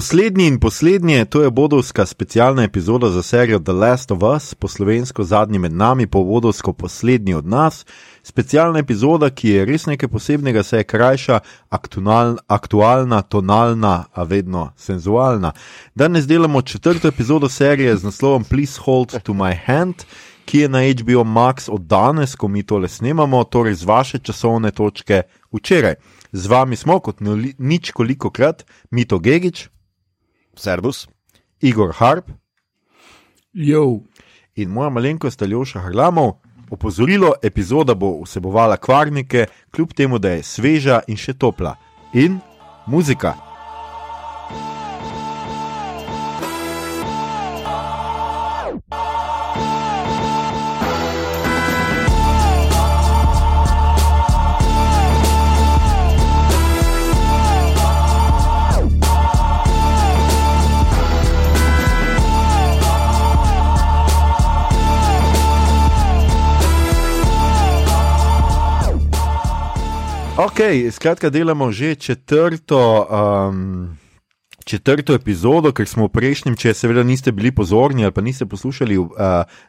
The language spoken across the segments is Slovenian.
Poslednji in poslednji, to je bodovska specialna epizoda za serijo The Last of Us, po slovensko zadnji med nami, po bodovsko poslednji od nas. Specialna epizoda, ki je res nekaj posebnega, se je krajša, aktualna, aktualna tonalna, a vedno senzualna. Danes delamo četrto epizodo serije z naslovom Please Hold to My Hand. Ki je na HBO Max od danes, ko mi tole snemamo, torej z vaše časovne točke včeraj. Z vami smo, kot nič koliko krat, Mito Gigič, Servus, Igor Harp Jo. in moja malenkost Aljoša Harlamov. Opozorilo, epizoda bo vsebovala kvarnike, kljub temu, da je sveža in še topla. In muzika. Ok, skratka, delamo že četrto, um, četrto epizodo, ker smo v prejšnjem, če seveda niste bili pozorni ali pa niste poslušali, uh,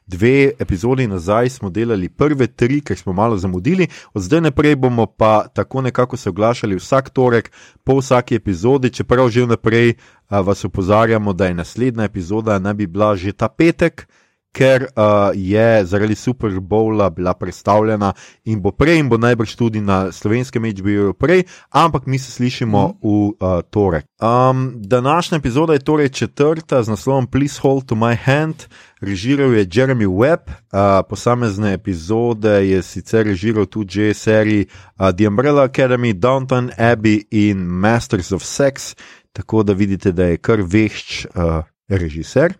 dve epizodi nazaj smo delali prve tri, ker smo malo zamudili, od zdaj naprej bomo pa tako nekako se oglašali vsak torek, po vsaki epizodi, čeprav že vnaprej uh, vas opozarjamo, da je naslednja epizoda naj bi bila že ta petek ker uh, je zaradi Super Bowla bila predstavljena in bo prej, in bo najbrž tudi na slovenskem HBO prej, ampak mi se slišimo mm. v uh, torek. Um, današnja epizoda je torej četrta z naslovom Please Hold to My Hand. Režiral je Jeremy Webb, uh, posamezne epizode je sicer režiral tudi že seriji uh, The Umbrella Academy, Downton Abbey in Masters of Sex, tako da vidite, da je kar vešč uh, režiser.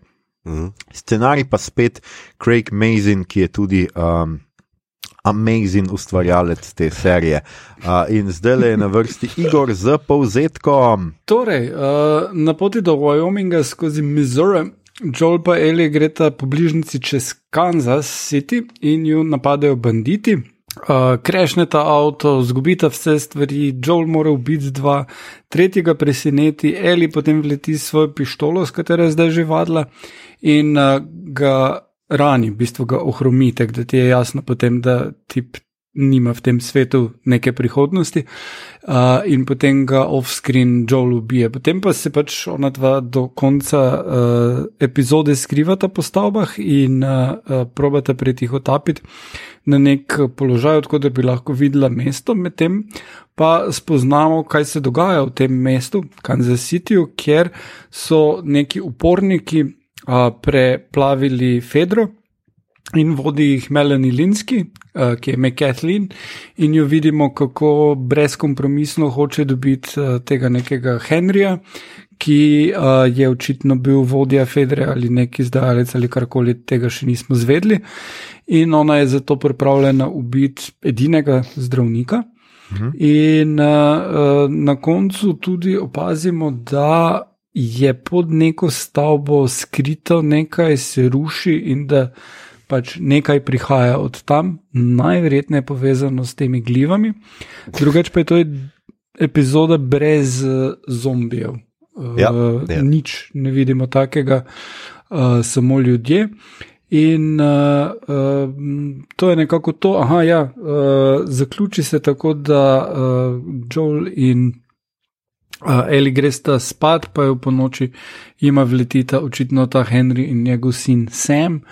Mhm. Scenarij pa spet Craig Mazin, ki je tudi um, amazing ustvarjalec te serije. Uh, in zdaj le je na vrsti Igor z povzetkom. Torej, uh, na poti do Wyominga skozi Missouri, Joel pa Eli greta po bližnjici čez Kansas City in ju napadajo banditi. Uh, Krešneta avto, zgubita vse stvari, Joel mora ubiti dva, tretjega preseneti, Eli potem vleti svojo pištolo, s katero je zdaj že vadila in uh, ga rani, v bistvu ga ohromi, tako da ti je jasno potem, da tip nima v tem svetu neke prihodnosti uh, in potem ga off-screen Joel ubije. Potem pa se pač ona dva do konca uh, epizode skrivata po stavbah in uh, uh, probata pretihotapiti na nek položaj, odkud bi lahko videla mesto, medtem pa spoznamo, kaj se dogaja v tem mestu, Kansas Cityju, kjer so neki uporniki uh, preplavili Fedro. In vodi jih Melanie Linski, uh, ki je McKathleen, in jo vidimo, kako brezkompromisno hoče dobiti uh, tega nekega Henrija, ki uh, je očitno bil vodja Fedre ali neki zdajlec ali karkoli tega še nismo zvedli. In ona je zato pripravljena ubiti edinega zdravnika. In uh, uh, na koncu tudi opazimo, da je pod neko stavbo skrito nekaj, se ruši in da pač nekaj prihaja od tam, najverjetneje povezano s temi glivami. Drugače pa je to epizoda brez uh, zombijev. Uh, Ja, ja. Nič ne vidimo takega, uh, samo ljudje. In uh, uh, to je nekako to. Aha, ja, uh, zaključi se tako, da uh, Joel in uh, Eli gresta spat, pa je v ponoči jima vletita očitno ta Henry in njegov sin Sam uh,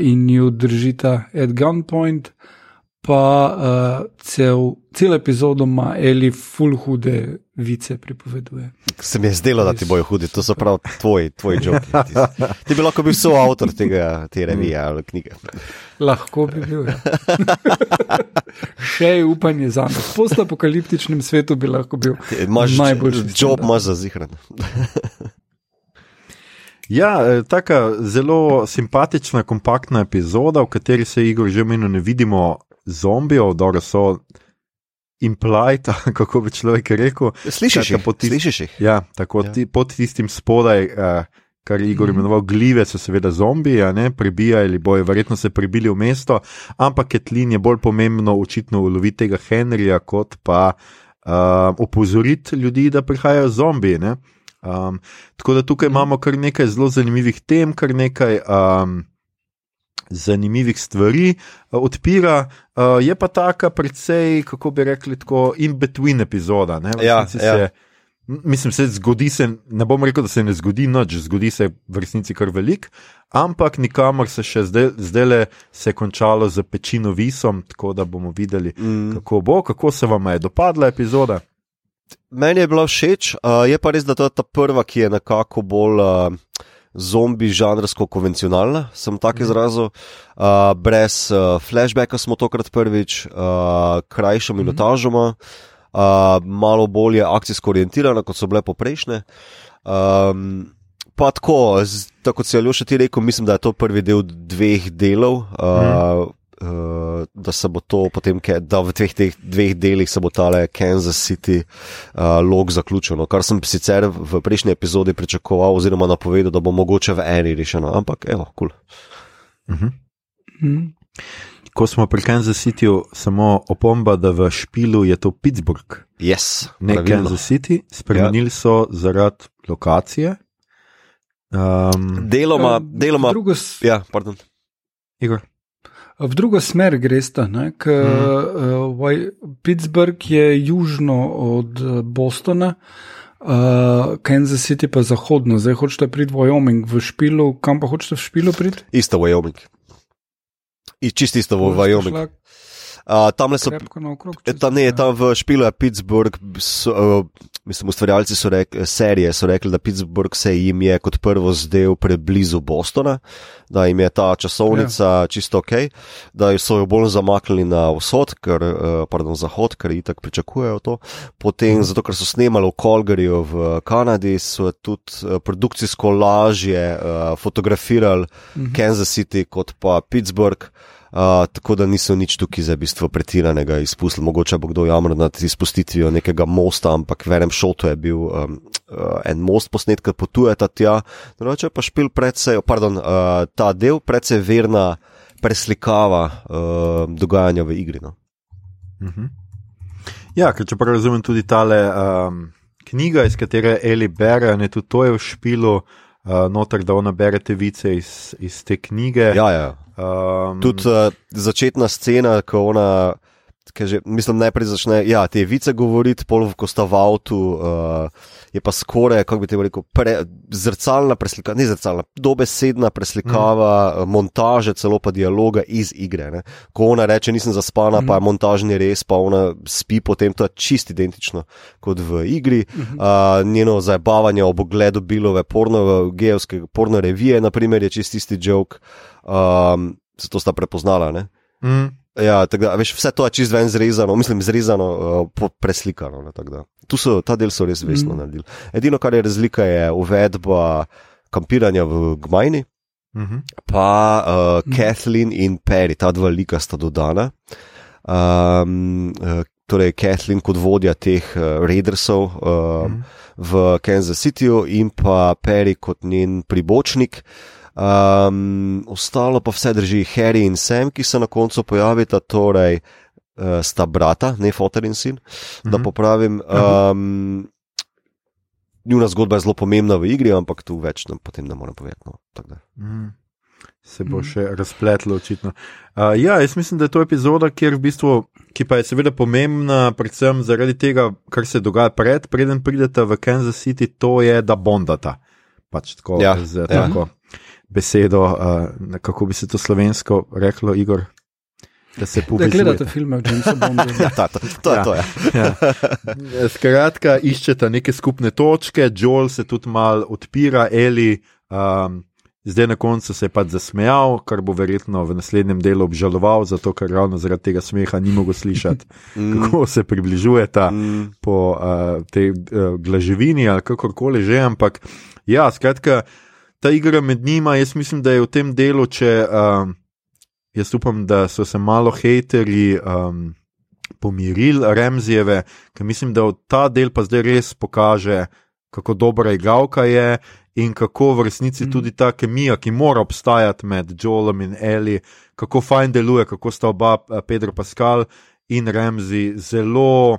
in ju držita at gunpoint. Pa uh, cel, cel epizodo ima Eli full hude vice pripoveduje. Se mi je zdelo, da ti bojo hudi, to so prav tvoji, tvoji joki. Ti, ti bi lahko bil soavtor tega, te revije ali knjige. Lahko bi bil. Ja. Še je upanje za nas. V postapokaliptičnem svetu bi lahko bil Imaš najboljši. job, imaš za zihran. Ja, eh, taka zelo simpatična, kompaktna epizoda, v kateri se Igor že meni ne vidimo zombijev, dobro so implied, kako bi človek rekel. Slišiš jih? pod tis- Slišiš jih? Ja, tako Ja. Ti, pod tistim spodaj, uh, kar je Igor imenoval glive, so seveda zombiji, a ne prebijali, bojo verjetno se prebili v mesto, ampak Ketlin je bolj pomembno očitno uloviti tega Henrija, kot pa uh, opozoriti ljudi, da prihajajo zombiji. Ne? Um, tako da tukaj imamo kar nekaj zelo zanimivih tem, kar nekaj. Um, Zanimivih stvari uh, odpira, uh, je pa taka, precej, kako bi rekli, tako in between epizoda. Ne, Ja, ja. se, mislim, se zgodi se, ne bom rekel, da se ne zgodi noč, zgodi se v resnici kar velik, ampak nikamor se še zdaj, zdaj le se je končalo z pečino visom, tako da bomo videli, Mm. kako bo, kako se vam je dopadla epizoda. Meni je bila všeč, uh, je pa res, da to je ta prva, ki je nekako bolj uh, zombi žanrsko konvencionalna, sem tako izrazil. Uh, brez uh, flashbacka smo tokrat prvič, uh, krajša minutažoma, uh, malo bolje akcijsko orientirana, kot so bile poprejšnje. Um, Pa tako, tako kot si Aljoša ti rekel, mislim, da je to prvi del dveh delov. Uh, uh, da se bo to potem, da v dveh teh dveh delih se bo tale Kansas City uh, log zaključil. no, Kar sem sicer v prejšnji epizodi pričakoval, oziroma napovedal, da bo mogoče v eni rešeno, ampak evo, kul. Cool. Mm. Ko smo pri Kansas Cityju, samo opomba, da v špilu je to Pittsburgh, Yes, ne pravilno. Kansas City, spremenili so zaradi lokacije. Um, Deloma, deloma. Drugo, Ja, pardon. Igor. V drugo smer gresta, ker Mhm. uh, Pittsburgh je južno od eh, Bostona, uh, Kansas City pa zahodno. Zdaj hočete priti v Wyoming, v špilu, kam pa hočete v špilu priti? Isto Wyoming. I čist isto v Wyoming. Uh, tam so Krepko naokrog. E, Tam ne, tam v špilu je Pittsburgh, so, uh, mislim, ustvarjalci so rekli, serije so rekli, da Pittsburgh se jim je kot prvo zdel preblizu Bostona, da jim je ta časovnica ja. čisto ok, da so jo bolj zamaknili na vzhod, ker, uh, pardon, zahod, ker itak pričakujejo to. Potem, zato ker so snemali v Calgaryju v Kanadi, so tudi uh, produkcijsko lažje uh, fotografirali Mhm. Kansas City kot pa Pittsburgh. Uh, tako da niso nič tukaj za bistvo pretiranega izpustili. Mogoče bo kdo jamral nad izpustitvijo nekega mosta, ampak v enem šotu je bil um, uh, en most posnet, ki potuje ta tja. Drugače pa špil predvsej, pardon, uh, ta del predvsej verna preslikava uh, dogajanja v igri. No. Mhm. Ja, ker če prav razumem, tudi tale um, knjiga, iz katere Eli bere, ne tudi to je v špilu, uh, noter, da ona bere te vice iz, iz te knjige. Ja, ja. Um, Tudi uh, začetna scena, ko ona. Ker že, mislim, najprej začne, ja, te vice govoriti, pol, v avtu, uh, je pa skoraj, kako bi te rekel, pre, zrcalna preslikava, ne zrcalna, dobesedna preslikava mm. montaže, celo pa dialoga iz igre. Ne. Ko ona reče, nisem zaspana, mm. pa je montažni res, pa ona spi, potem to je čist identično kot v igri. Mm -hmm. uh, njeno zabavanje ob ogledu Bilove porno, gejovske porno revije, naprimer, je čist isti jok, um, zato sta prepoznala. Ne. mm, Ja, da, veš, vse to je čist ven zrezano, mislim, zrezano, uh, preslikano. Ne, da. tu so, ta del so res vesno mm. Mm. naredili. Edino, kar je razlika, je uvedba kampiranja v Gmajni, mhm. pa uh, Mm. Kathleen in Perry, ta dva lika sta dodana. Um, uh, torej, Kathleen kot vodja teh uh, Raidersov uh, Mhm. v Kansas Cityju in pa Perry kot njen pribočnik. Um, ostalo pa vse drži Harry in Sam, ki se na koncu pojavita, torej uh, sta brata, ne fotor in sin, da Mhm. popravim. Um, njuna zgodba je zelo pomembna v igri, ampak tu več nam potem ne morem povedati. No. Mm. Se bo Mm. še razpletlo, očitno. Uh, ja, jaz mislim, da je to epizoda, v bistvu, ki pa je seveda pomembna, predvsem zaradi tega, kar se dogaja pred, preden pridete v Kansas City, to je, da bondata. Pač tako, Ja, z ja. tako besedo, uh, kako bi se to slovensko reklo, Igor. Da se Da povezujete. gledate filme o Jamesu Bondu. Ja, ta, ta, to je Ja. to. Ja. Ja. Skratka, iščeta neke skupne točke, Joel se tudi mal odpira, Eli. Um, zdaj na koncu se je pač zasmejal, kar bo verjetno v naslednjem delu obžaloval, zato ker ravno zaradi tega smeha ni mogel slišati, Mm, kako se približujeta mm, po uh, tej uh, glaževini ali kakorkoli že. Ampak ja, skratka, ta igra med njima, jaz mislim, da je v tem delu, če um, jaz upam, da so se malo hejteri. Um, Pomirili Remzijeve, ker mislim, da ta del pa zdaj res pokaže, kako dobra igralka je in kako v resnici Mm. tudi ta kemija, ki mora obstajati med Joelom in Eli, kako fajn deluje, kako sta oba, eh, Pedro Pascal in Remzi, zelo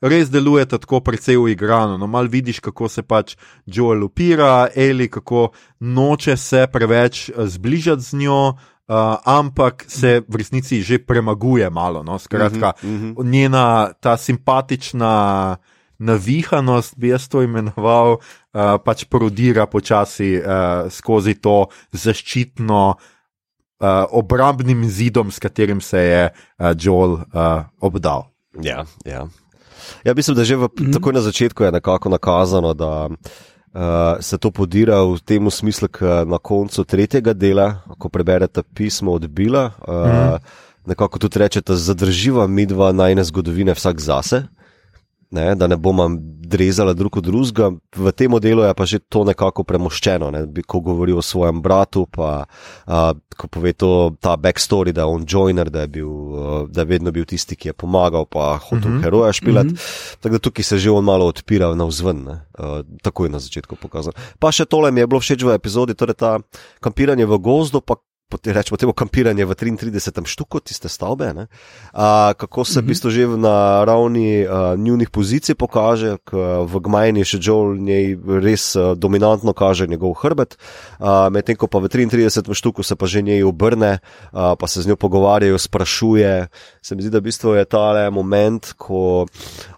res delujeta tako precej uigrano. No, mal vidiš, kako se pač Joel upira, Eli, kako noče se preveč eh, zbližati z njo. Uh, ampak se v resnici že premaguje malo. No? Skratka, uh -huh, uh -huh. njena ta simpatična navihanost, bi jaz to imenoval, uh, pač prodira počasi uh, skozi to zaščitno, uh, obrambnim zidom, s katerim se je uh, Joel uh, obdal. Ja, ja. Ja, mislim, da že v, mm. takoj na začetku je nekako nakazano, da uh, se to podira v tem smislu, da na koncu tretjega dela, ko preberete pismo od Bila, uh, mm. nekako tudi rečete, zadrživa midva najne zgodovine vsak zase ne, da ne bomo drezali drug od drugega. V tem delu je pa že to nekako premoščeno, ne, ko govori o svojem bratu, pa a, ko pove to, ta backstory, da je on joiner, da je, bil, da je vedno bil tisti, ki je pomagal, pa hotel uh mhm. -huh. heroja špilati. Uh -huh. Tako da tukaj se že on malo odpira na vzven, ne, a, takoj na začetku pokazal. Pa še tole mi je bilo všeč v epizodi, torej ta kampiranje v gozdu, pa rečemo temu kampiranje v 33. štuku, tiste stavbe, uh, kako se v bistvu že na ravni uh, njunih pozicij pokaže, v Gmajni še Joel njej res uh, dominantno kaže njegov hrbet, medtem ko pa v 33. štuku se pa že njej obrne, uh, pa se z njo pogovarjajo, sprašuje. Se mi zdi, da v bistvu je ta moment, ko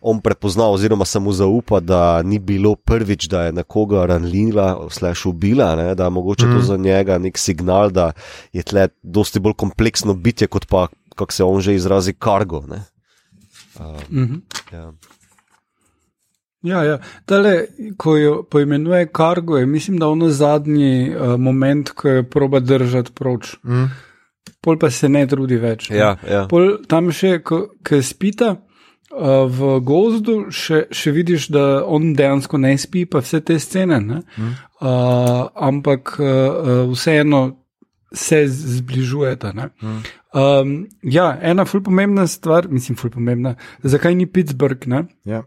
on prepozna oziroma se mu zaupa, da ni bilo prvič, da je nekoga ranljiva, slash ubila, ne, da je mogoče mm. to za njega nek signal, da je tle dosti bolj kompleksno bitje, kot pa, kako se on že izrazi, kargo. Uh, mm -hmm. ja. Ja, ja. Tale, ko jo poimenuje kargo, je mislim, da ono zadnji uh, moment, ko je proba držati proč. Mm. Pol pa se ne trudi več. Ja, ja. Pol tam še, ko, ko spita uh, v gozdu, še, še vidiš, da on dejansko ne spi, pa vse te scene. Mm. Uh, ampak uh, vseeno se zbližujeta. Hmm. Um, ja, ena fulj pomembna stvar, mislim, fulj pomembna. Zakaj ni Pittsburgh? Ja.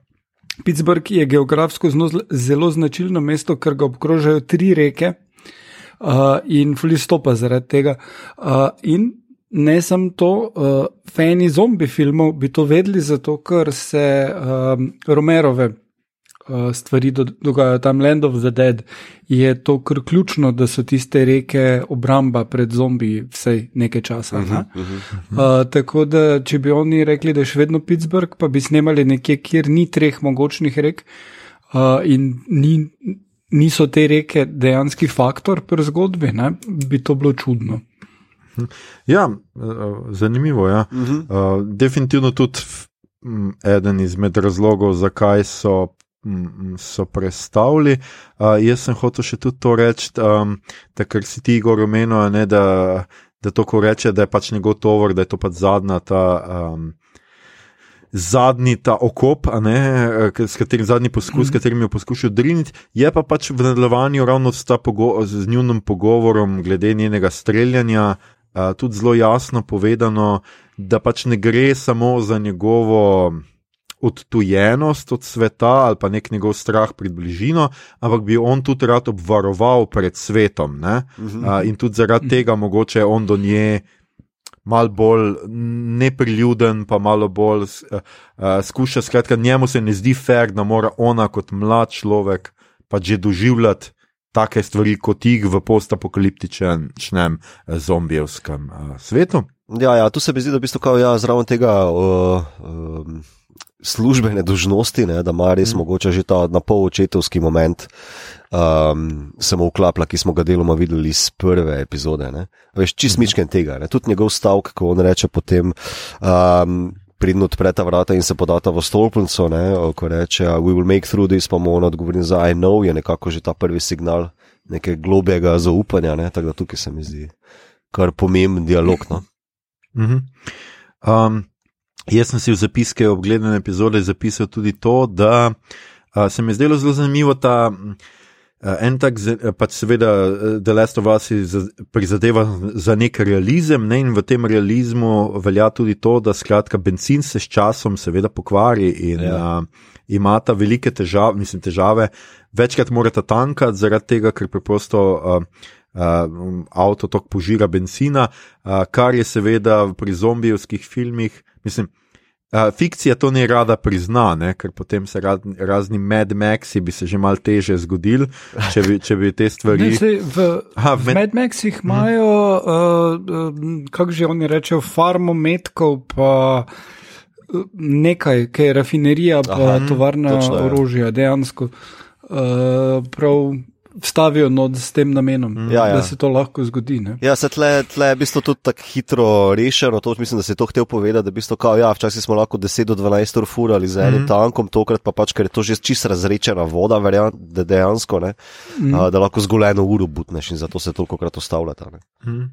Pittsburgh je geografsko zelo značilno mesto, ker ga obkrožajo tri reke uh, in fulj stopa zaradi tega. Uh, in ne samo to, uh, fani zombi filmov bi to vedeli, zato ker se um, Romerove uh, stvari do, dogajajo tam, Land of the Dead, je to kar ključno, da so tiste reke obramba pred zombi vsej nekaj časa. Uh -huh, uh -huh. Uh, tako da, če bi oni rekli, da je še vedno Pittsburgh, pa bi snemali nekje, kjer ni treh mogočnih rek uh, in ni, niso te reke dejanski faktor pri zgodbi, ne, bi to bilo čudno. Ja, zanimivo je. Ja. Uh -huh. uh, definitivno tudi eden izmed razlogov, zakaj so so predstavili. Uh, jaz sem hotel še tudi to reči, um, da kar si ti Igor omenil, da, da to, ko reče, da je pač njegov tovor, da je to pač zadnja ta. Um, Zadnji ta okop, ne, s katerim zadnji poskus, s mm. katerim je poskušal driniti, je pa pač v nadaljevanju ravno s, z njunim pogovorom glede njenega streljanja uh, tudi zelo jasno povedano, da pač ne gre samo za njegovo odtujenost od sveta ali pa nek njegov strah pred bližino, ampak bi on tudi rad obvaroval pred svetom. Uh -huh. uh, in tudi zaradi tega mogoče on do nje. Mal bolj nepriljuden, pa malo bolj uh, uh, skuša. Skratka, njemu se ne zdi fair, da mora ona kot mlad človek pa že doživljati take stvari kot jih v postapokaliptičnem, zombijevskem uh, svetu. Ja, ja, tu se mi zdi, da bi to ja, zraven tega. Uh, uh, službene dožnosti, ne, da ima res mm. mogoče že ta na pol očetovski moment, um, samo vklapla, ki smo ga deloma videli iz prve epizode. Ne. Veš, čist mm. mičken tega. Ne. Tudi njegov stavek, ko on reče potem. Um, Pridno odpre ta vrata in se podata v stolpnico, ne, ko reče: We will make through this, pa mu on odgovori za I know, je nekako že ta prvi signal nekega globjega zaupanja, ne, tako da tukaj se mi zdi kar pomemben dialog. No. Mm -hmm. um, Jaz sem si v zapiske obgledane epizode zapisal tudi to, da a, se mi je zdelo zelo zanimivo ta. En tak, pač seveda, The Last of Us prizadeva za nek realizem, ne? in v tem realizmu velja tudi to, da skratka benzin se s časom seveda pokvari in ja. a, ima ta velike težave, mislim, težave, večkrat morate tankati zaradi tega, ker preprosto a, a, avto tok požira benzina, a, kar je seveda pri zombijskih filmih mislim, Uh, fikcija to ne rada prizna, ne? ker potem se rad, razni Mad Maxi bi se že mal teže zgodili, če bi, če bi te stvari. Ne, sej, v Aha, v v Mad Maxih imajo, uh, kako že oni rečejo, farmo metkov, pa uh, nekaj, kaj je rafinerija, pa Aha, Aha, tovarna točno, ja. orožja, dejansko uh, prav vstavijo not s tem namenom, Ja, ja. da se to lahko zgodi. Ne? Ja, se tle, tle je v bistvu tudi tako hitro rešeno. To mislim, da si to hotel povedati. Da v bistvu, kao, ja, včasih smo lahko 10 do 12 ur furali z enim mm. tankom, tokrat pa pač, ker je to že čisto razrečena voda, verjam, da dejansko ne, mm. a, da lahko zgolj eno uro butneš in zato se toliko krat ustavljata. Ne. Mhm.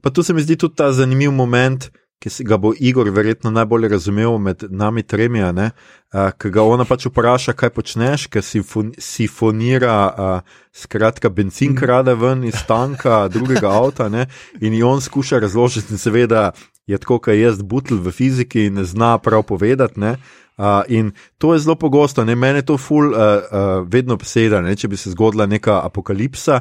Pa tu se mi zdi tudi ta zanimiv moment, ki ga bo Igor verjetno najbolje razumel med nami tremi, uh, ki ga ona pač vpraša, kaj počneš, ker sifon, sifonira uh, skratka bencin krade ven iz tanka drugega avta ne, in ji on skuša razložiti in seveda je tako, kot jaz butl v fiziki in ne zna prav povedati. Ne. Uh, in to je zelo pogosto, ne meni to ful, uh, uh, vedno obseda, ne, če bi se zgodila neka apokalipsa.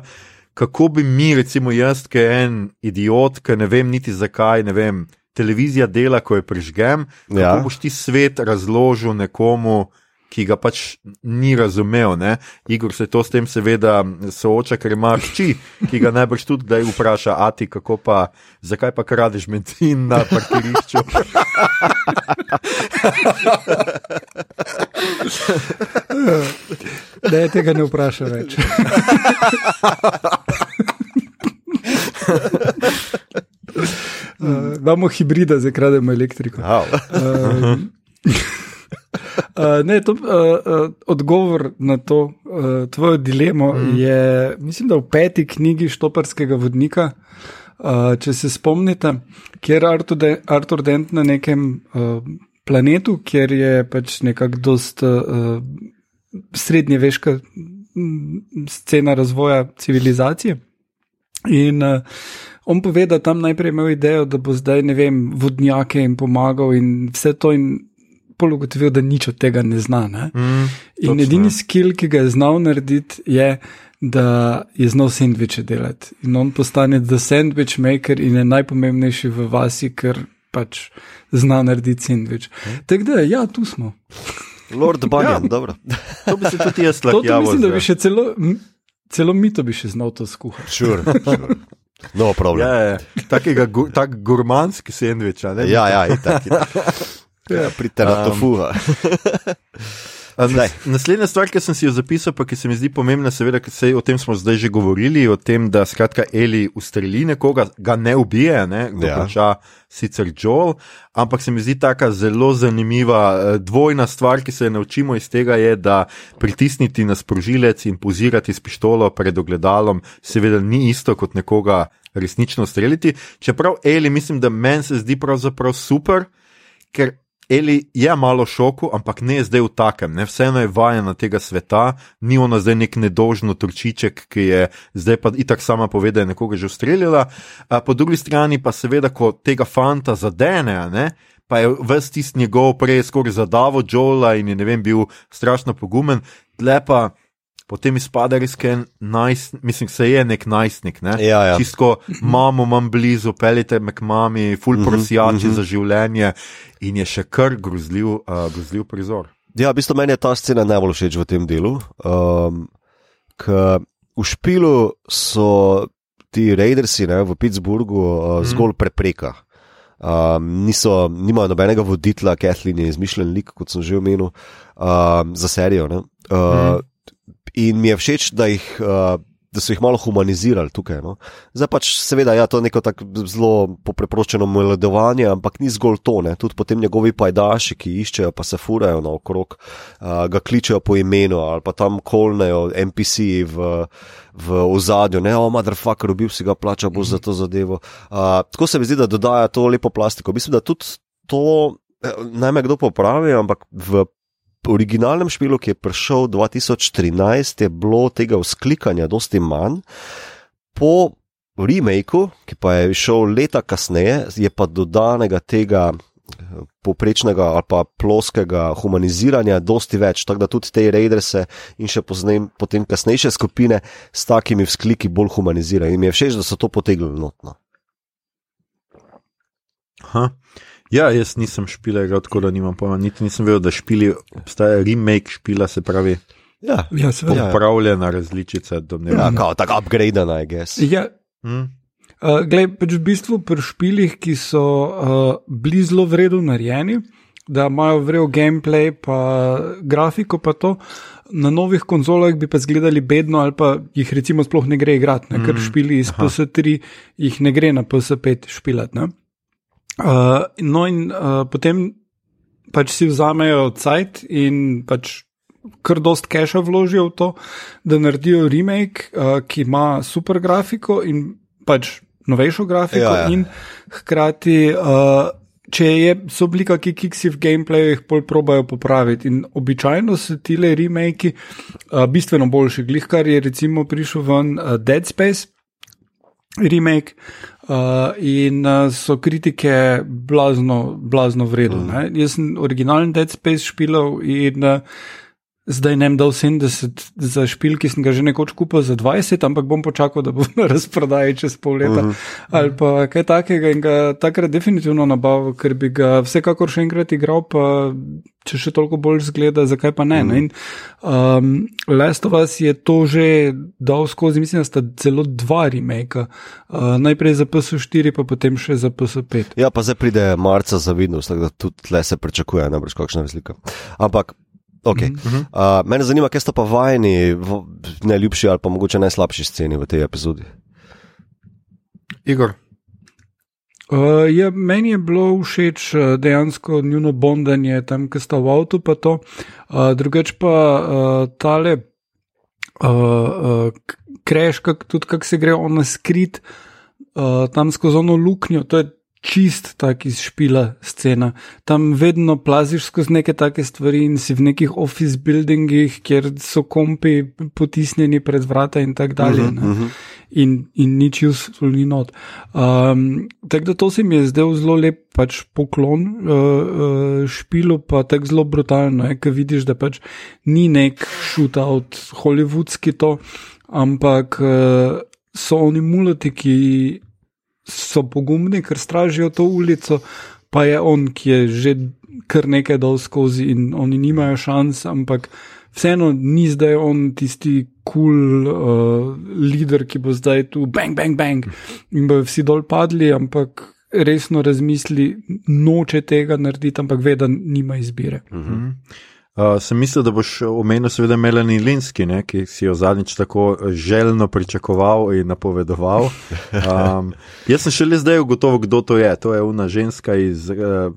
Kako bi mi, recimo jaz, ki je en idiot, ki ne vem niti zakaj, ne vem, televizija dela, ko jo prižgem, kako Ja. ja. boš ti svet razložil nekomu, ki ga pač ni razumel. Ne? Igor se to s tem seveda sooča, ker ima hči, ki ga najbrž tudi kdaj vpraša, a ti kako pa, zakaj pa kradeš benzin na parkirišču. Ne, tega ne vpraša več. Imamo hibrida, zdaj krademo elektriko. Wow. Uh, uh, ne, to, uh, uh, odgovor na to uh, tvojo dilemo mm. je, mislim, da v peti knjigi Štoparskega vodnika. Uh, če se spomnite, kjer Artur, De Artur Dent na nekem uh, planetu, kjer je pač nekako dost uh, srednjeveška mm, scena razvoja civilizacije. In uh, on pove, da tam najprej imel idejo, da bo zdaj, ne vem, vodnjake in pomagal in vse to, in pol ugotovil, da nič od tega ne zna. Ne? Mm, In točno. edini skill, ki ga je znal narediti, je, da je znal sendviče delati. In on postane the sandwich maker in je najpomembnejši v vasi, ker pač zna narediti sendvič. Tako da, ja, tu smo. Lord Bunyan, ja. dobro. To bi se tudi jaz To, lahko to mislim, da bi še celo, celo mi to bi še znal to skuhati. Sure, sure. No problem. Ja, ja. Takega gu, tak gurmanski sendvič. Ja, ja, itak, itak. Ja, pridite na to Um. Nas- Naslednja stvar, ki sem si jo zapisal, pa ki se mi zdi pomembna, seveda, ker se o tem smo zdaj že govorili, o tem, da skratka Eli ustreli nekoga, ga ne ubije, ne, Ja. dokonča sicer Joel, ampak se mi zdi taka zelo zanimiva eh, dvojna stvar, ki se je naučimo iz tega, je, da pritisniti na sprožilec in pozirati s pištolo pred ogledalom, seveda ni isto kot nekoga resnično ustreliti. Čeprav Eli, mislim, da meni se zdi pravzaprav super, ker Eli je malo šoku, ampak ne zdaj v takem, ne? vseeno je vajena tega sveta, ni ona zdaj nek nedožno trčiček, ki je zdaj pa itak sama pove, da je nekoga že ustreljala. A po drugi strani pa seveda, ko tega fanta zadene, ne. Pa je ves tisti njegov prej skoraj zadavo Joela in je ne vem, bil strašno pogumen, tle pa potem izpade res najst, mislim, se je nek najstnik, ne? Ja, ja. Čisto mamo imam blizu, pelite me k mami, ful Mhm, prosjači mhm. za življenje in je še kar grozljiv, uh, grozljiv prizor. Ja, v bistvu meni je ta scena najbolj všeč v tem delu. Um, v špilu so ti Raidersi ne, v Pittsburghu uh, zgolj prepreka. Um, niso, nimajo nobenega voditelja, Kathleen je izmišljen lik, kot sem že omenil, um, za serijo. ne. Uh, In mi je všeč, da, jih, uh, da so jih malo humanizirali tukaj. No. Zdaj pač, seveda, ja, to je neko tako zelo popreproščeno meledovanje, ampak ni zgolj to. Ne. Tudi potem njegovi pajdaši, ki iščejo, pa se furajo naokrog, uh, ga kličejo po imenu ali pa tam kolnejo NPC v, v ozadju, ne, o, motherfucker, ubil si ga, plača bo za to zadevo. Uh, tako se mi zdi, da dodaja to lepo plastiko. Mislim, da tudi to, naj me kdo popravi, ampak v originalnem špilu, ki je prišel 2013, je bilo tega vzklikanja dosti manj. Po remaku, ki pa je šel leta kasneje, je pa dodanega tega poprečnega ali pa ploskega humaniziranja dosti več, tako da tudi te raiderse in še poznem, potem kasnejše skupine s takimi vzkliki bolj humanizirajo. In mi je všeč, da so to potegnili notno. Aha. Ja, jaz nisem špile, tako da nimam pojma. Niti nisem vedel, da špili, obstaja remake špila, se pravi, Ja, Ja, seveda. popravljena različica. ja domnevam. kao, tako upgradena, I guess. Ja, Hm? Uh, Glej, pač v bistvu pri špilih, ki so uh, bili zelo vredno narejeni, da imajo vrel gameplay, pa grafiko, pa to, na novih konzolah bi pa zgledali bedno, ali pa jih recimo sploh ne gre igrati, ne? ker špili iz PS3 jih ne gre na PS5 špilati. ne. Uh, no, in uh, potem pač si vzamejo cajt in pač kar dost keša vložijo v to, da naredijo remake, uh, ki ima super grafiko in pač novejšo grafiko, Ja, ja. in hkrati. Uh, Če je, so bili kakšni kiksi v gameplayu, jih pol probajo popraviti. In običajno so ti le remake uh, bistveno boljši. Glih kar je recimo prišel ven uh, Dead Space remake uh, in uh, so kritike blazno, blazno vredne. Mm. Jaz sem originalen Dead Space špilal in uh, zdaj ne vem, dal 70 za špil, ki sem ga že nekoč kupil za 20, ampak bom počakal, da bo na razprodaji čez pol leta mm -hmm. ali pa kaj takega in ga takrat definitivno nabavil, ker bi ga vsekakor še enkrat igral, pa če še toliko bolj zgleda, zakaj pa ne. Mm -hmm. ne? In, um, Last of Us je to že dal skozi, mislim, da sta celo dva remake, uh, najprej za PS4, pa potem še za PS5. Ja, pa zdaj pride marca za Windows, tako da tudi tle se pričakuje, najbrž kakšna razlika. Ampak, ok. Mm -hmm. uh, mene zanima, kaj sta pa vajeni najljubši ali pa mogoče najslabši sceni v tej epizodi. Igor, Uh, ja, meni je bilo všeč uh, dejansko njuno bondanje tam, ki sta v avtu, pa to. Uh, drugač pa uh, tale uh, uh, kreš, kak, tudi kako se gre on skrit uh, tam skozi ono luknjo. To je čist tak iz špila scena. Tam vedno plaziš skozi neke take stvari in si v nekih office buildingih, kjer so kompi potisnjeni pred vrata in tako dalje. Mhm, ne. In, in nič useful ni not. Um, tako da to se mi je zdel zelo lep pač poklon uh, uh, špilu, pa tako zelo brutalno, ker vidiš, da pač ni nek shootout hollywoodski to, ampak uh, so oni mulati, ki so pogumni, ker stražijo to ulico, pa je on, ki je že kar nekaj dol skozi in oni nimajo šans, ampak vseeno ni zdaj on tisti kul cool, uh, leader, ki bo zdaj tu bang, bang, bang in bojo vsi dol padli, ampak resno razmisli, noče tega narediti, ampak ve, da nima izbire. uh, sem mislil, da boš omenil seveda Melanie Linski, ne, ki si jo zadnjič tako željno pričakoval in napovedoval. Um, jaz sem šele zdaj ugotovil, kdo to je. To je una ženska iz, uh,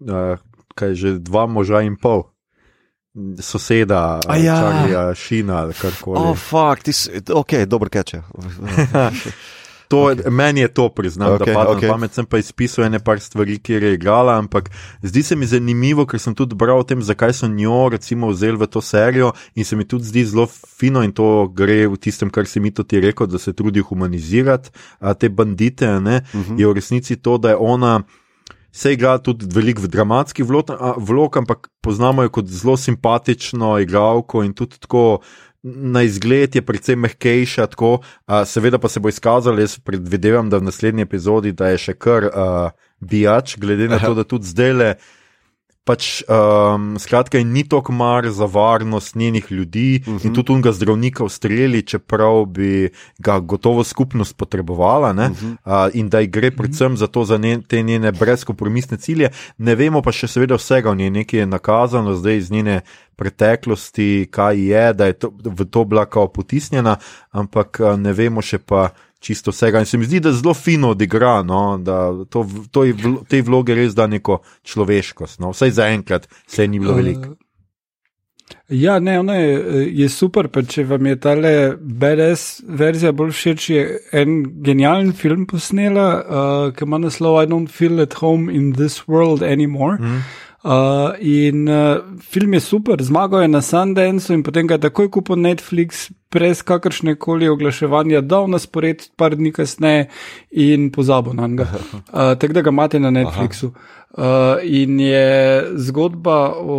uh, kaj že dva moža in pol. Soseda, A ja. Charlieja Šina ali karkoli. Oh, fuck, ti si, ok, dobro keče. To, okay. Meni je to priznam, okay, da okej. okay. pamet, sem pa izpisal ene par stvari, kjer je igrala, ampak zdi se mi zanimivo, ker sem tudi bral o tem, zakaj so njo recimo vzeli v to serijo in se mi tudi zdi zelo fino in to gre v tistem, kar si mi tudi rekel, da se trudi humanizirati a, te bandite, ne, uh -huh. je v resnici to, da je ona. Se igra tudi veliko v dramatski vlog, vlog, ampak poznamo jo kot zelo simpatično igralko in tudi tako na izgled je precej mehkejša, tako, a, seveda pa se bo izkazalo, jaz predvidevam, da v naslednji epizodi da je še kar uh, bijač, glede na to, da tudi zdaj le. Pač, um, skratka, ni tako mar za varnost njenih ljudi, uh -huh. in tudi unga zdravnika ustreli, čeprav bi ga gotovo skupnost potrebovala, uh -huh. uh, in da ji gre predvsem za to, za njen, te njene brezkompromisne cilje. Ne vemo pa še seveda vsega o njej, nekaj je nakazano zdaj iz njene preteklosti, kaj je, da je to, v to bila kao potisnjena, ampak ne vemo še pa. Čisto vsega. In se mi zdi, da zelo fino odigra, no, da to, to je v tej vlogi res da neko človeškost. No. Vsaj za enkrat, vse ni bilo veliko. Uh, Ja, ne, ona je, je super. Pa če vam je ta BDS verzija bolj všeč, je en genijalen film posnela, uh, ki ima naslov I don't feel at home in this world anymore. Mm. Uh, in uh, film je super, zmagal je na Sundanceu in potem ga je takoj kupil Netflix, brez kakršne koli oglaševanja, dal na spored par dni kasneje in pozabil na njega. Uh, tako da ga imate na Netflixu. Uh, in je zgodba o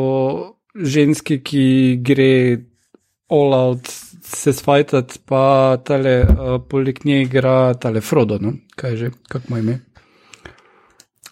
ženski, ki gre all out se svajtati, pa tale uh, poleg nje igra tale Frodo, no? kaj že, kako mu ime.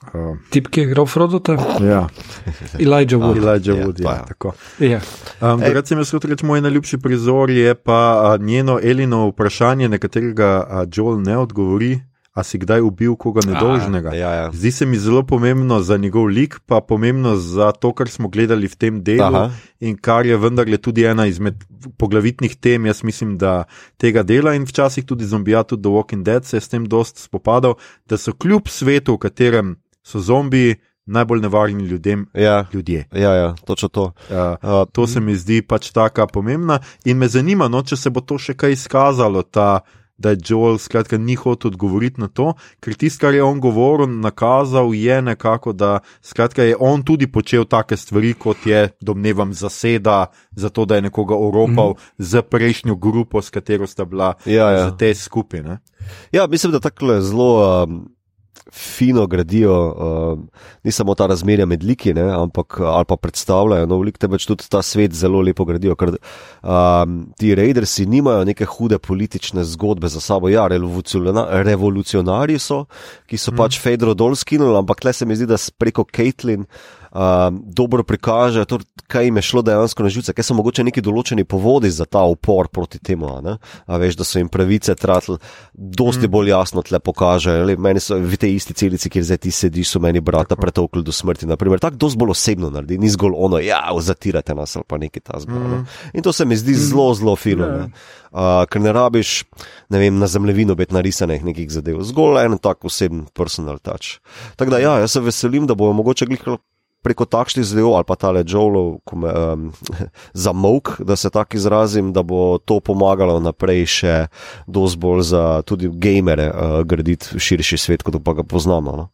Uh, Tip, ki je igral Frodota, ja, Elijah Wood. Elijah Ja, Wood. pa Ja, ja. tako. Ja. Um, Drugače, sem jaz hotel reči, moj najljubši prizor je pa a, njeno Elino vprašanje, na katerega a, Joel ne odgovori, a si kdaj ubil koga nedolžnega. Ja, ja. Zdi se mi zelo pomembno za njegov lik, pa pomembno za to, kar smo gledali v tem delu Aha. In kar je vendarle tudi ena izmed poglavitnih tem, jaz mislim, da tega dela in včasih tudi zombija, tudi The Walking Dead se je s tem dost spopadal, da so kljub svetu, v katerem so zombiji, najbolj nevarni ljudem Ja, ljudje. ja, ja, točno to. Uh, Uh, To se mi zdi pač tako pomembna in me zanima, no, če se bo to še kaj izkazalo, ta, da je Joel skratka ni hotel odgovoriti na to, ker tisto, kar je on govoril, nakazal je nekako, da skratka je on tudi počel take stvari, kot je, domnevam, zaseda, zato da je nekoga oropal mm -hmm. za prejšnjo grupo, s katero sta bila Ja, ja. za te skupine. Ja, mislim, da tako zelo um, fino gradijo, um, ni samo ta razmerja med liki, ne, ampak ali pa predstavljajo nov lik, temveč tudi ta svet zelo lepo gradijo. Ker um, ti raidersi nimajo neke hude politične zgodbe za sabo. Ja, revoluciona, revolucionarji so, ki so mm. pač Fedro dol skinuli, ampak le se mi zdi, da preko Caitlin. Um, dobro prikaže, to, kaj jim je šlo dejansko na živce, kaj so mogoče neki določeni povodi za ta upor proti temu. a ne. A veš, da so jim pravice tratili, dosti mm. bolj jasno tle pokaže. Le, meni so v tej isti celici, kjer zdaj ti sediš, so meni brata pretolkli do smrti. Naprimer. Tako dosti bolj osebno naredi, ni zgolj ono, ja, zatirate nas ali pa nekaj tasga. Mm. In to se mi zdi zelo, zelo fino. Ja. ne. Uh, ker ne rabiš, ne vem, na zemljevino biti narisanih nekih zadev, zgolj en tak oseben personal touch. Tako da ja, jaz se veselim, da bojo mogoče glih preko takšnih zadev ali pa tale Joelov um, zamok, da se tako izrazim, da bo to pomagalo naprej še dosti bolj za tudi gamere uh, graditi širši svet, kot pa ga poznamo. No?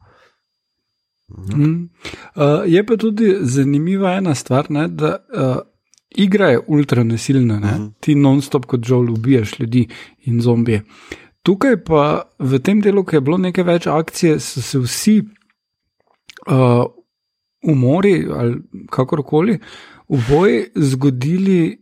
Mm. Uh, je pa tudi zanimiva ena stvar, ne, da uh, igra je ultra nasilna, ne? Mhm. ti non-stop kot žol ubijaš ljudi in zombije. Tukaj pa v tem delu, ki je bilo nekaj več akcije, so se vsi uh, umori ali kakorkoli v boji zgodili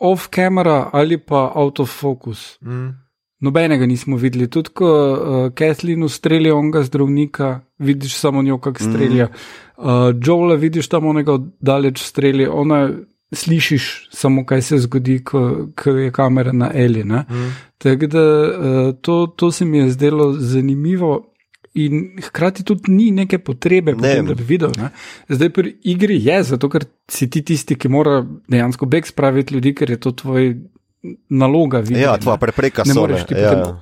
off-camera ali pa out of focus. Mm. Nobenega nismo videli, tudi ko uh, Kathleen ustrelja onega zdravnika, vidiš samo njo, kako strelja. Uh, Joela vidiš tam onega daleč strelja, ona slišiš samo, kaj se zgodi, ko, ko je kamera na Eli. Mm. Tako da uh, to, to se mi je zdelo zanimivo. In hkrati tudi ni neke potrebe, Ne. potem, da bi videl. Ne? Zdaj pri igri je, zato ker si ti tisti, ki mora dejansko beg spraviti ljudi, ker je to tvoj naloga. v igri, Ja, ne. tvoja prepreka Ne so. moreš ti ja, potem-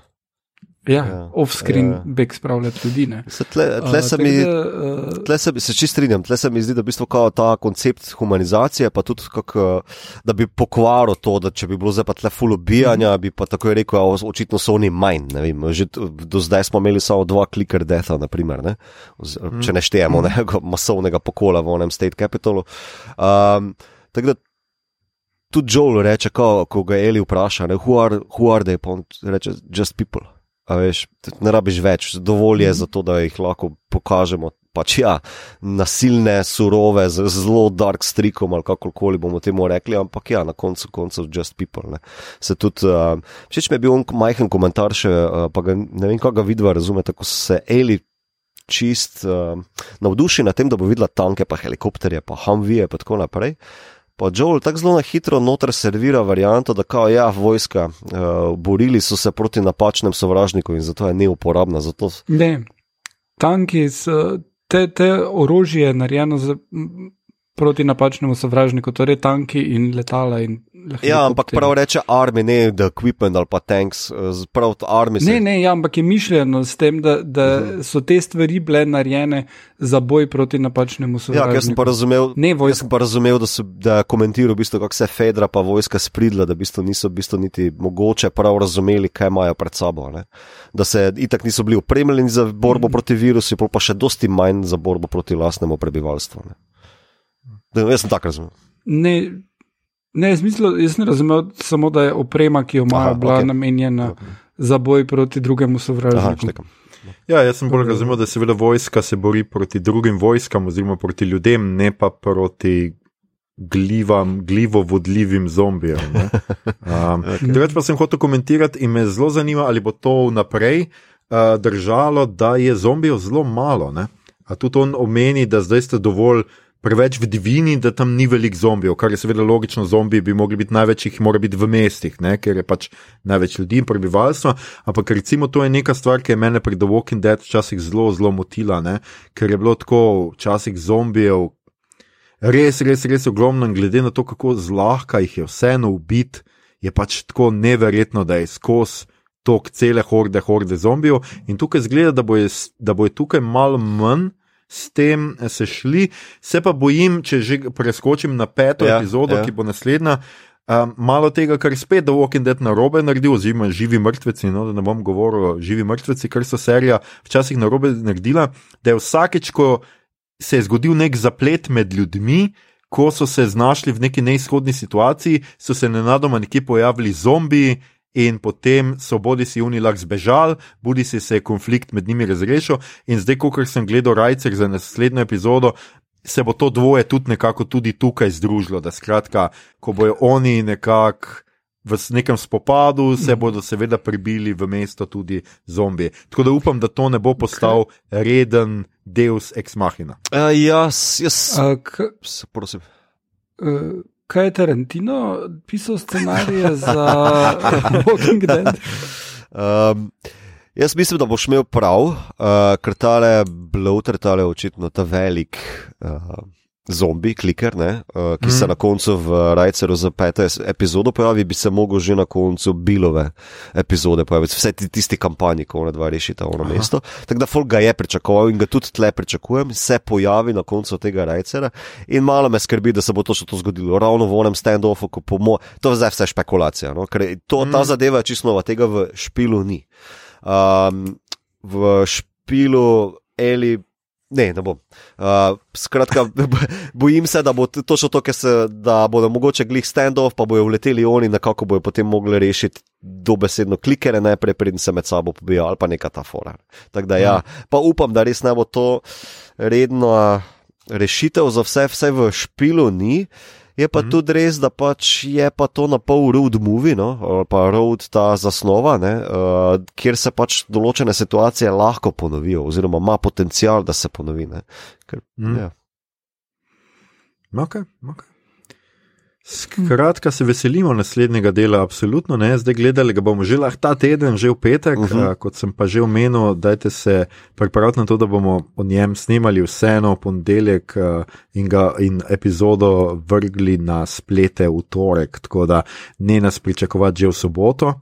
ja. Ja, Ja, off-screen ja. ja. beg spravljati ljudi. ne. Se Tle, tle, se tako mi, da, uh, tle se, se čist strinjam, tle se mi zdi, da, v bistvu ta koncept humanizacije, pa tudi kak, da bi pokvaril to, da če bi bilo zdaj pa tle full ubijanja, bi pa tako rekel, a, očitno so oni manj. ne vem, Že do zdaj smo imeli samo dva clicker deatha, naprimer, ne? Z, če ne štejemo nekega masovnega pokola v onem state capitalu. Um, tako da tudi Joel reče, ko, ko ga Eli vpraša, ne, who, are, who are they, pa on reče, just people. A veš, ne rabiš več, dovolj je za to, da jih lahko pokažemo. Pač ja, nasilne, surove, z zelo dark strikom ali kakorkoli bomo temu rekli, ampak ja, na koncu koncev just people. Ne. Se tudi, uh, všeč mi je bil on majhen komentar, še, uh, pa ga, ne vem, kako ga vidva razume, tako se Eli čist uh, navduši nad tem, da bo videla tanke, pa helikopterje, pa hamvije, pa tako naprej. Pa Joel tako zelo na hitro noter servira varianto, da kao, ja, vojska, uh, borili so se proti napačnem sovražniku in zato je neuporabna. Zato... ne, tanki, te, te orožje je narejeno za, proti napačnemu sovražniku, torej tanki in letala. In Ja, ampak prav reče army, ne the equipment ali pa tanks, eh, prav army se. Ne, ne, ja, ampak je mišljeno s tem, da, da uh -huh. so te stvari bile narejene za boj proti napačnemu Ja, sovražniku. jaz sem pa razumel, Ne jaz vojska. sem pa razumel da, so, da je komentiral, v bistvu, kako se Fedra pa vojska spridla, da v bistvu niso v bistvu niti mogoče prav razumeli, kaj imajo pred sabo. Ne? Da se itak niso bili opremljeni za borbo proti virusu, pa še dosti manj za borbo proti lastnemu prebivalstvu. Ne? Da, jaz sem tako razumel. Ne, ne jaz, mislil, jaz ne razumel samo, da je oprema, ki jo imajo, bila okej. namenjena za boj proti drugemu sovražniku. Ja, jaz sem bolj razumel, da se seveda vojska se bori proti drugim vojskam, oziroma proti ljudem, ne pa proti glivam, glivo vodljivim zombijem. ne. Um, Okay. Drugač pa sem hotel komentirati in me zelo zanima, ali bo to vnaprej uh, držalo, da je zombijev zelo malo. Ne? A tudi on omeni, da zdaj ste dovolj preveč v divini, da tam ni veliko zombijev, kar je seveda logično, zombiji bi mogli biti največ, jih mora biti v mestih, ne? ker je pač največ ljudi in prebivalstva. Ampak recimo to je neka stvar, ki je mene pri The Walking Dead včasih zelo, zelo motila, ne? ker je bilo tako včasih zombijev. Res, res, res ogromno, glede na to, kako zlahka jih je vseeno ubiti, je pač tako neverjetno, da je skozi tok cele horde, horde zombijev. In tukaj zgleda, da bo je, da bo je tukaj malo manj s tem se šli. Se pa bojim, če že preskočim na peto ja, epizodo, ja. ki bo naslednja. Um, malo tega, kar spet The Walking Dead na robe naredil, oziroma živi mrtveci, no, da ne bom govoril o živi mrtveci, kar so serija včasih na robe naredila, da je vsakeč, ko se je zgodil nek zaplet med ljudmi, ko so se znašli v neki neizhodni situaciji, so se nenadoma nekje pojavili zombiji, in potem so bodi si oni lahko zbežali, bodi si se konflikt med njimi razrešil. In zdaj, ko sem gledal Rajcer za naslednjo epizodo, se bo to dvoje tudi nekako tudi tukaj združilo. Da skratka, ko bojo oni nekako. V nekem spopadu se bodo seveda pribili v mesto tudi zombiji. Tako da upam, da to ne bo postal reden Deus ex machina. Uh, jaz, jaz, uh, prosim. Uh, kaj je Tarantino pisal scenarije za Walking Dead? Um, jaz mislim, da boš imel prav, uh, ker tale bloater, tale očitno ta velik. Uh, zombi, kliker, ne, uh, ki mm. se mhm. na koncu v Rajceru za peto epizodo pojavi, bi se mogel že na koncu Bilove epizode pojaviti, vse ti, tisti kampanji, ko ona dva rešita ono Aha. mesto. Tako da Folk ga je pričakoval in ga tudi tle pričakujem, se pojavi na koncu tega Rajcera in malo me skrbi, da se bo točno to zgodilo. Ravno v onem stand-offu, ko pomo, to je zdaj vse špekulacija, no, ker to, mm. ta mhm. zadeva je čisto nova, tega v špilu ni. Um, v špilu Eli. Ne, ne bom. Uh, skratka, bojim se, da bo točno to, se, da bodo mogoče glih stand-off, pa bojo vleteli oni, na kako bojo potem mogli rešiti dobesedno klikere, najprej preden se med sabo pobijo ali pa neka ta fora. Tako da ja, mm. pa upam, da res ne bo to redno rešitev za vse, vse v špilu ni. Je pa mm -hmm. tudi res, da pač je pa to na pol road movie, no? pa road ta zasnova, uh, kjer se pač določene situacije lahko ponovijo, oziroma ima potencial, da se ponovi. Ker, mm. ja. okay, okay. Skratka, se veselimo naslednjega dela, absolutno ne. Zdaj gledali ga bomo že lahko ta teden, že v petek. Uh -huh. Kot sem pa že omenil, dajte se pripraviti na to, da bomo o njem snimali vseeno v ponedeljek in, in epizodo vrgli na splete v torek, tako da ne nas pričakovati že v soboto.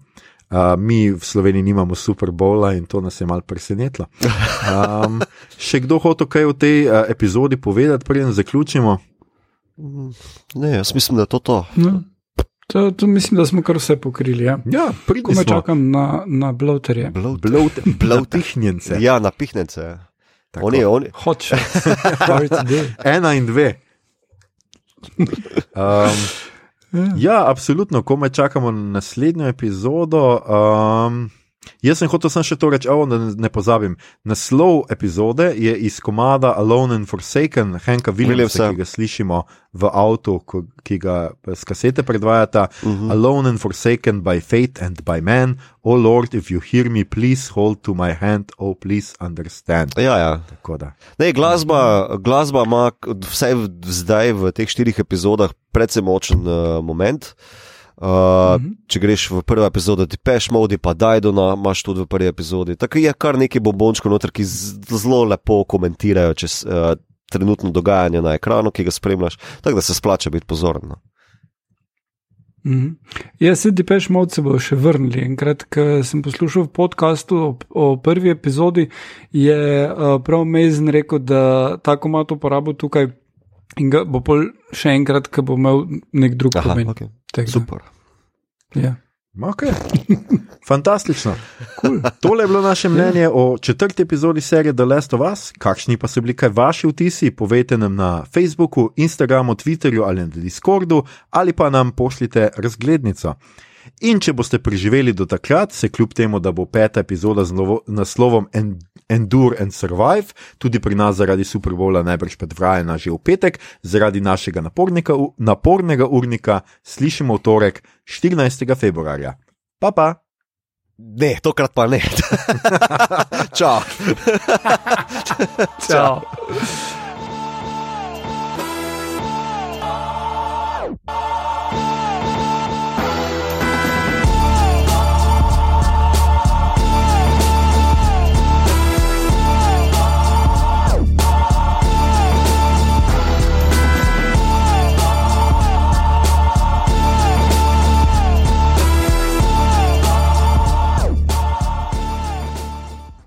Uh, mi v Sloveniji nimamo Super Bowla in to nas je malo presenetilo. Um, še kdo hoče kaj v tej uh, epizodi povedati, preden zaključimo? Ne, jaz mislim, da je to to. No. To, to mislim, da smo kar vse pokrili. Ja, ja Ko me čakam na, na bloaterje. Bloatihnjence. ja, na pihnjence. Oni, oni. Hoče. Ena in dve. Um, ja. ja, absolutno, ko me čakamo na naslednjo epizodo. Um, Jaz sem hotel sem še to reči, oh, da ne pozabim. Naslov epizode je iz komada Alone and Forsaken, Henka Williamsa, ki ga slišimo v avtu, ki ga z kasete predvajata. Uh mhm. -huh. Alone and Forsaken by fate and by man. O oh Lord, if you hear me, please hold to my hand, oh please understand. Ja, ja. Ne, glasba, glasba ima vse zdaj v teh štirih epizodah predvsem močen uh, moment. Uh, mm -hmm. Če greš v prvo epizodo, ti peš modi, pa Dajdona imaš tudi v prvi epizodi. Tako je kar nekaj bombončkov noter, ki zelo lepo komentirajo čez uh, trenutno dogajanje na ekranu, ki ga spremljaš, tako da se splača biti pozoren. No. Mm -hmm. Jaz se ti peš mod se bo še vrnili. Enkrat, ko sem poslušal v podkastu o, o prvi epizodi, je uh, prav Mezen rekel, da tako ima to uporabo tukaj in ga bo pol še enkrat, ko bo imel nek drug pomen. Okay. Super. Ja. Okay. Fantastično. Cool. Tole je bilo naše mnenje o četrti epizodi serije The Last of Us. Kakšni pa so bili kaj vaši vtisi? Povejte nam na Facebooku, Instagramu, Twitterju ali na Discordu, ali pa nam pošljite razglednico. In če boste preživeli do takrat, se kljub temu, da bo peta epizoda z naslovom Endure and Survive, tudi pri nas zaradi Superbola najbrž predvajena že v petek, zaradi našega napornega urnika, slišimo v torek 14. februarja. Pa pa! Ne, tokrat pa ne. Čau. Ciao.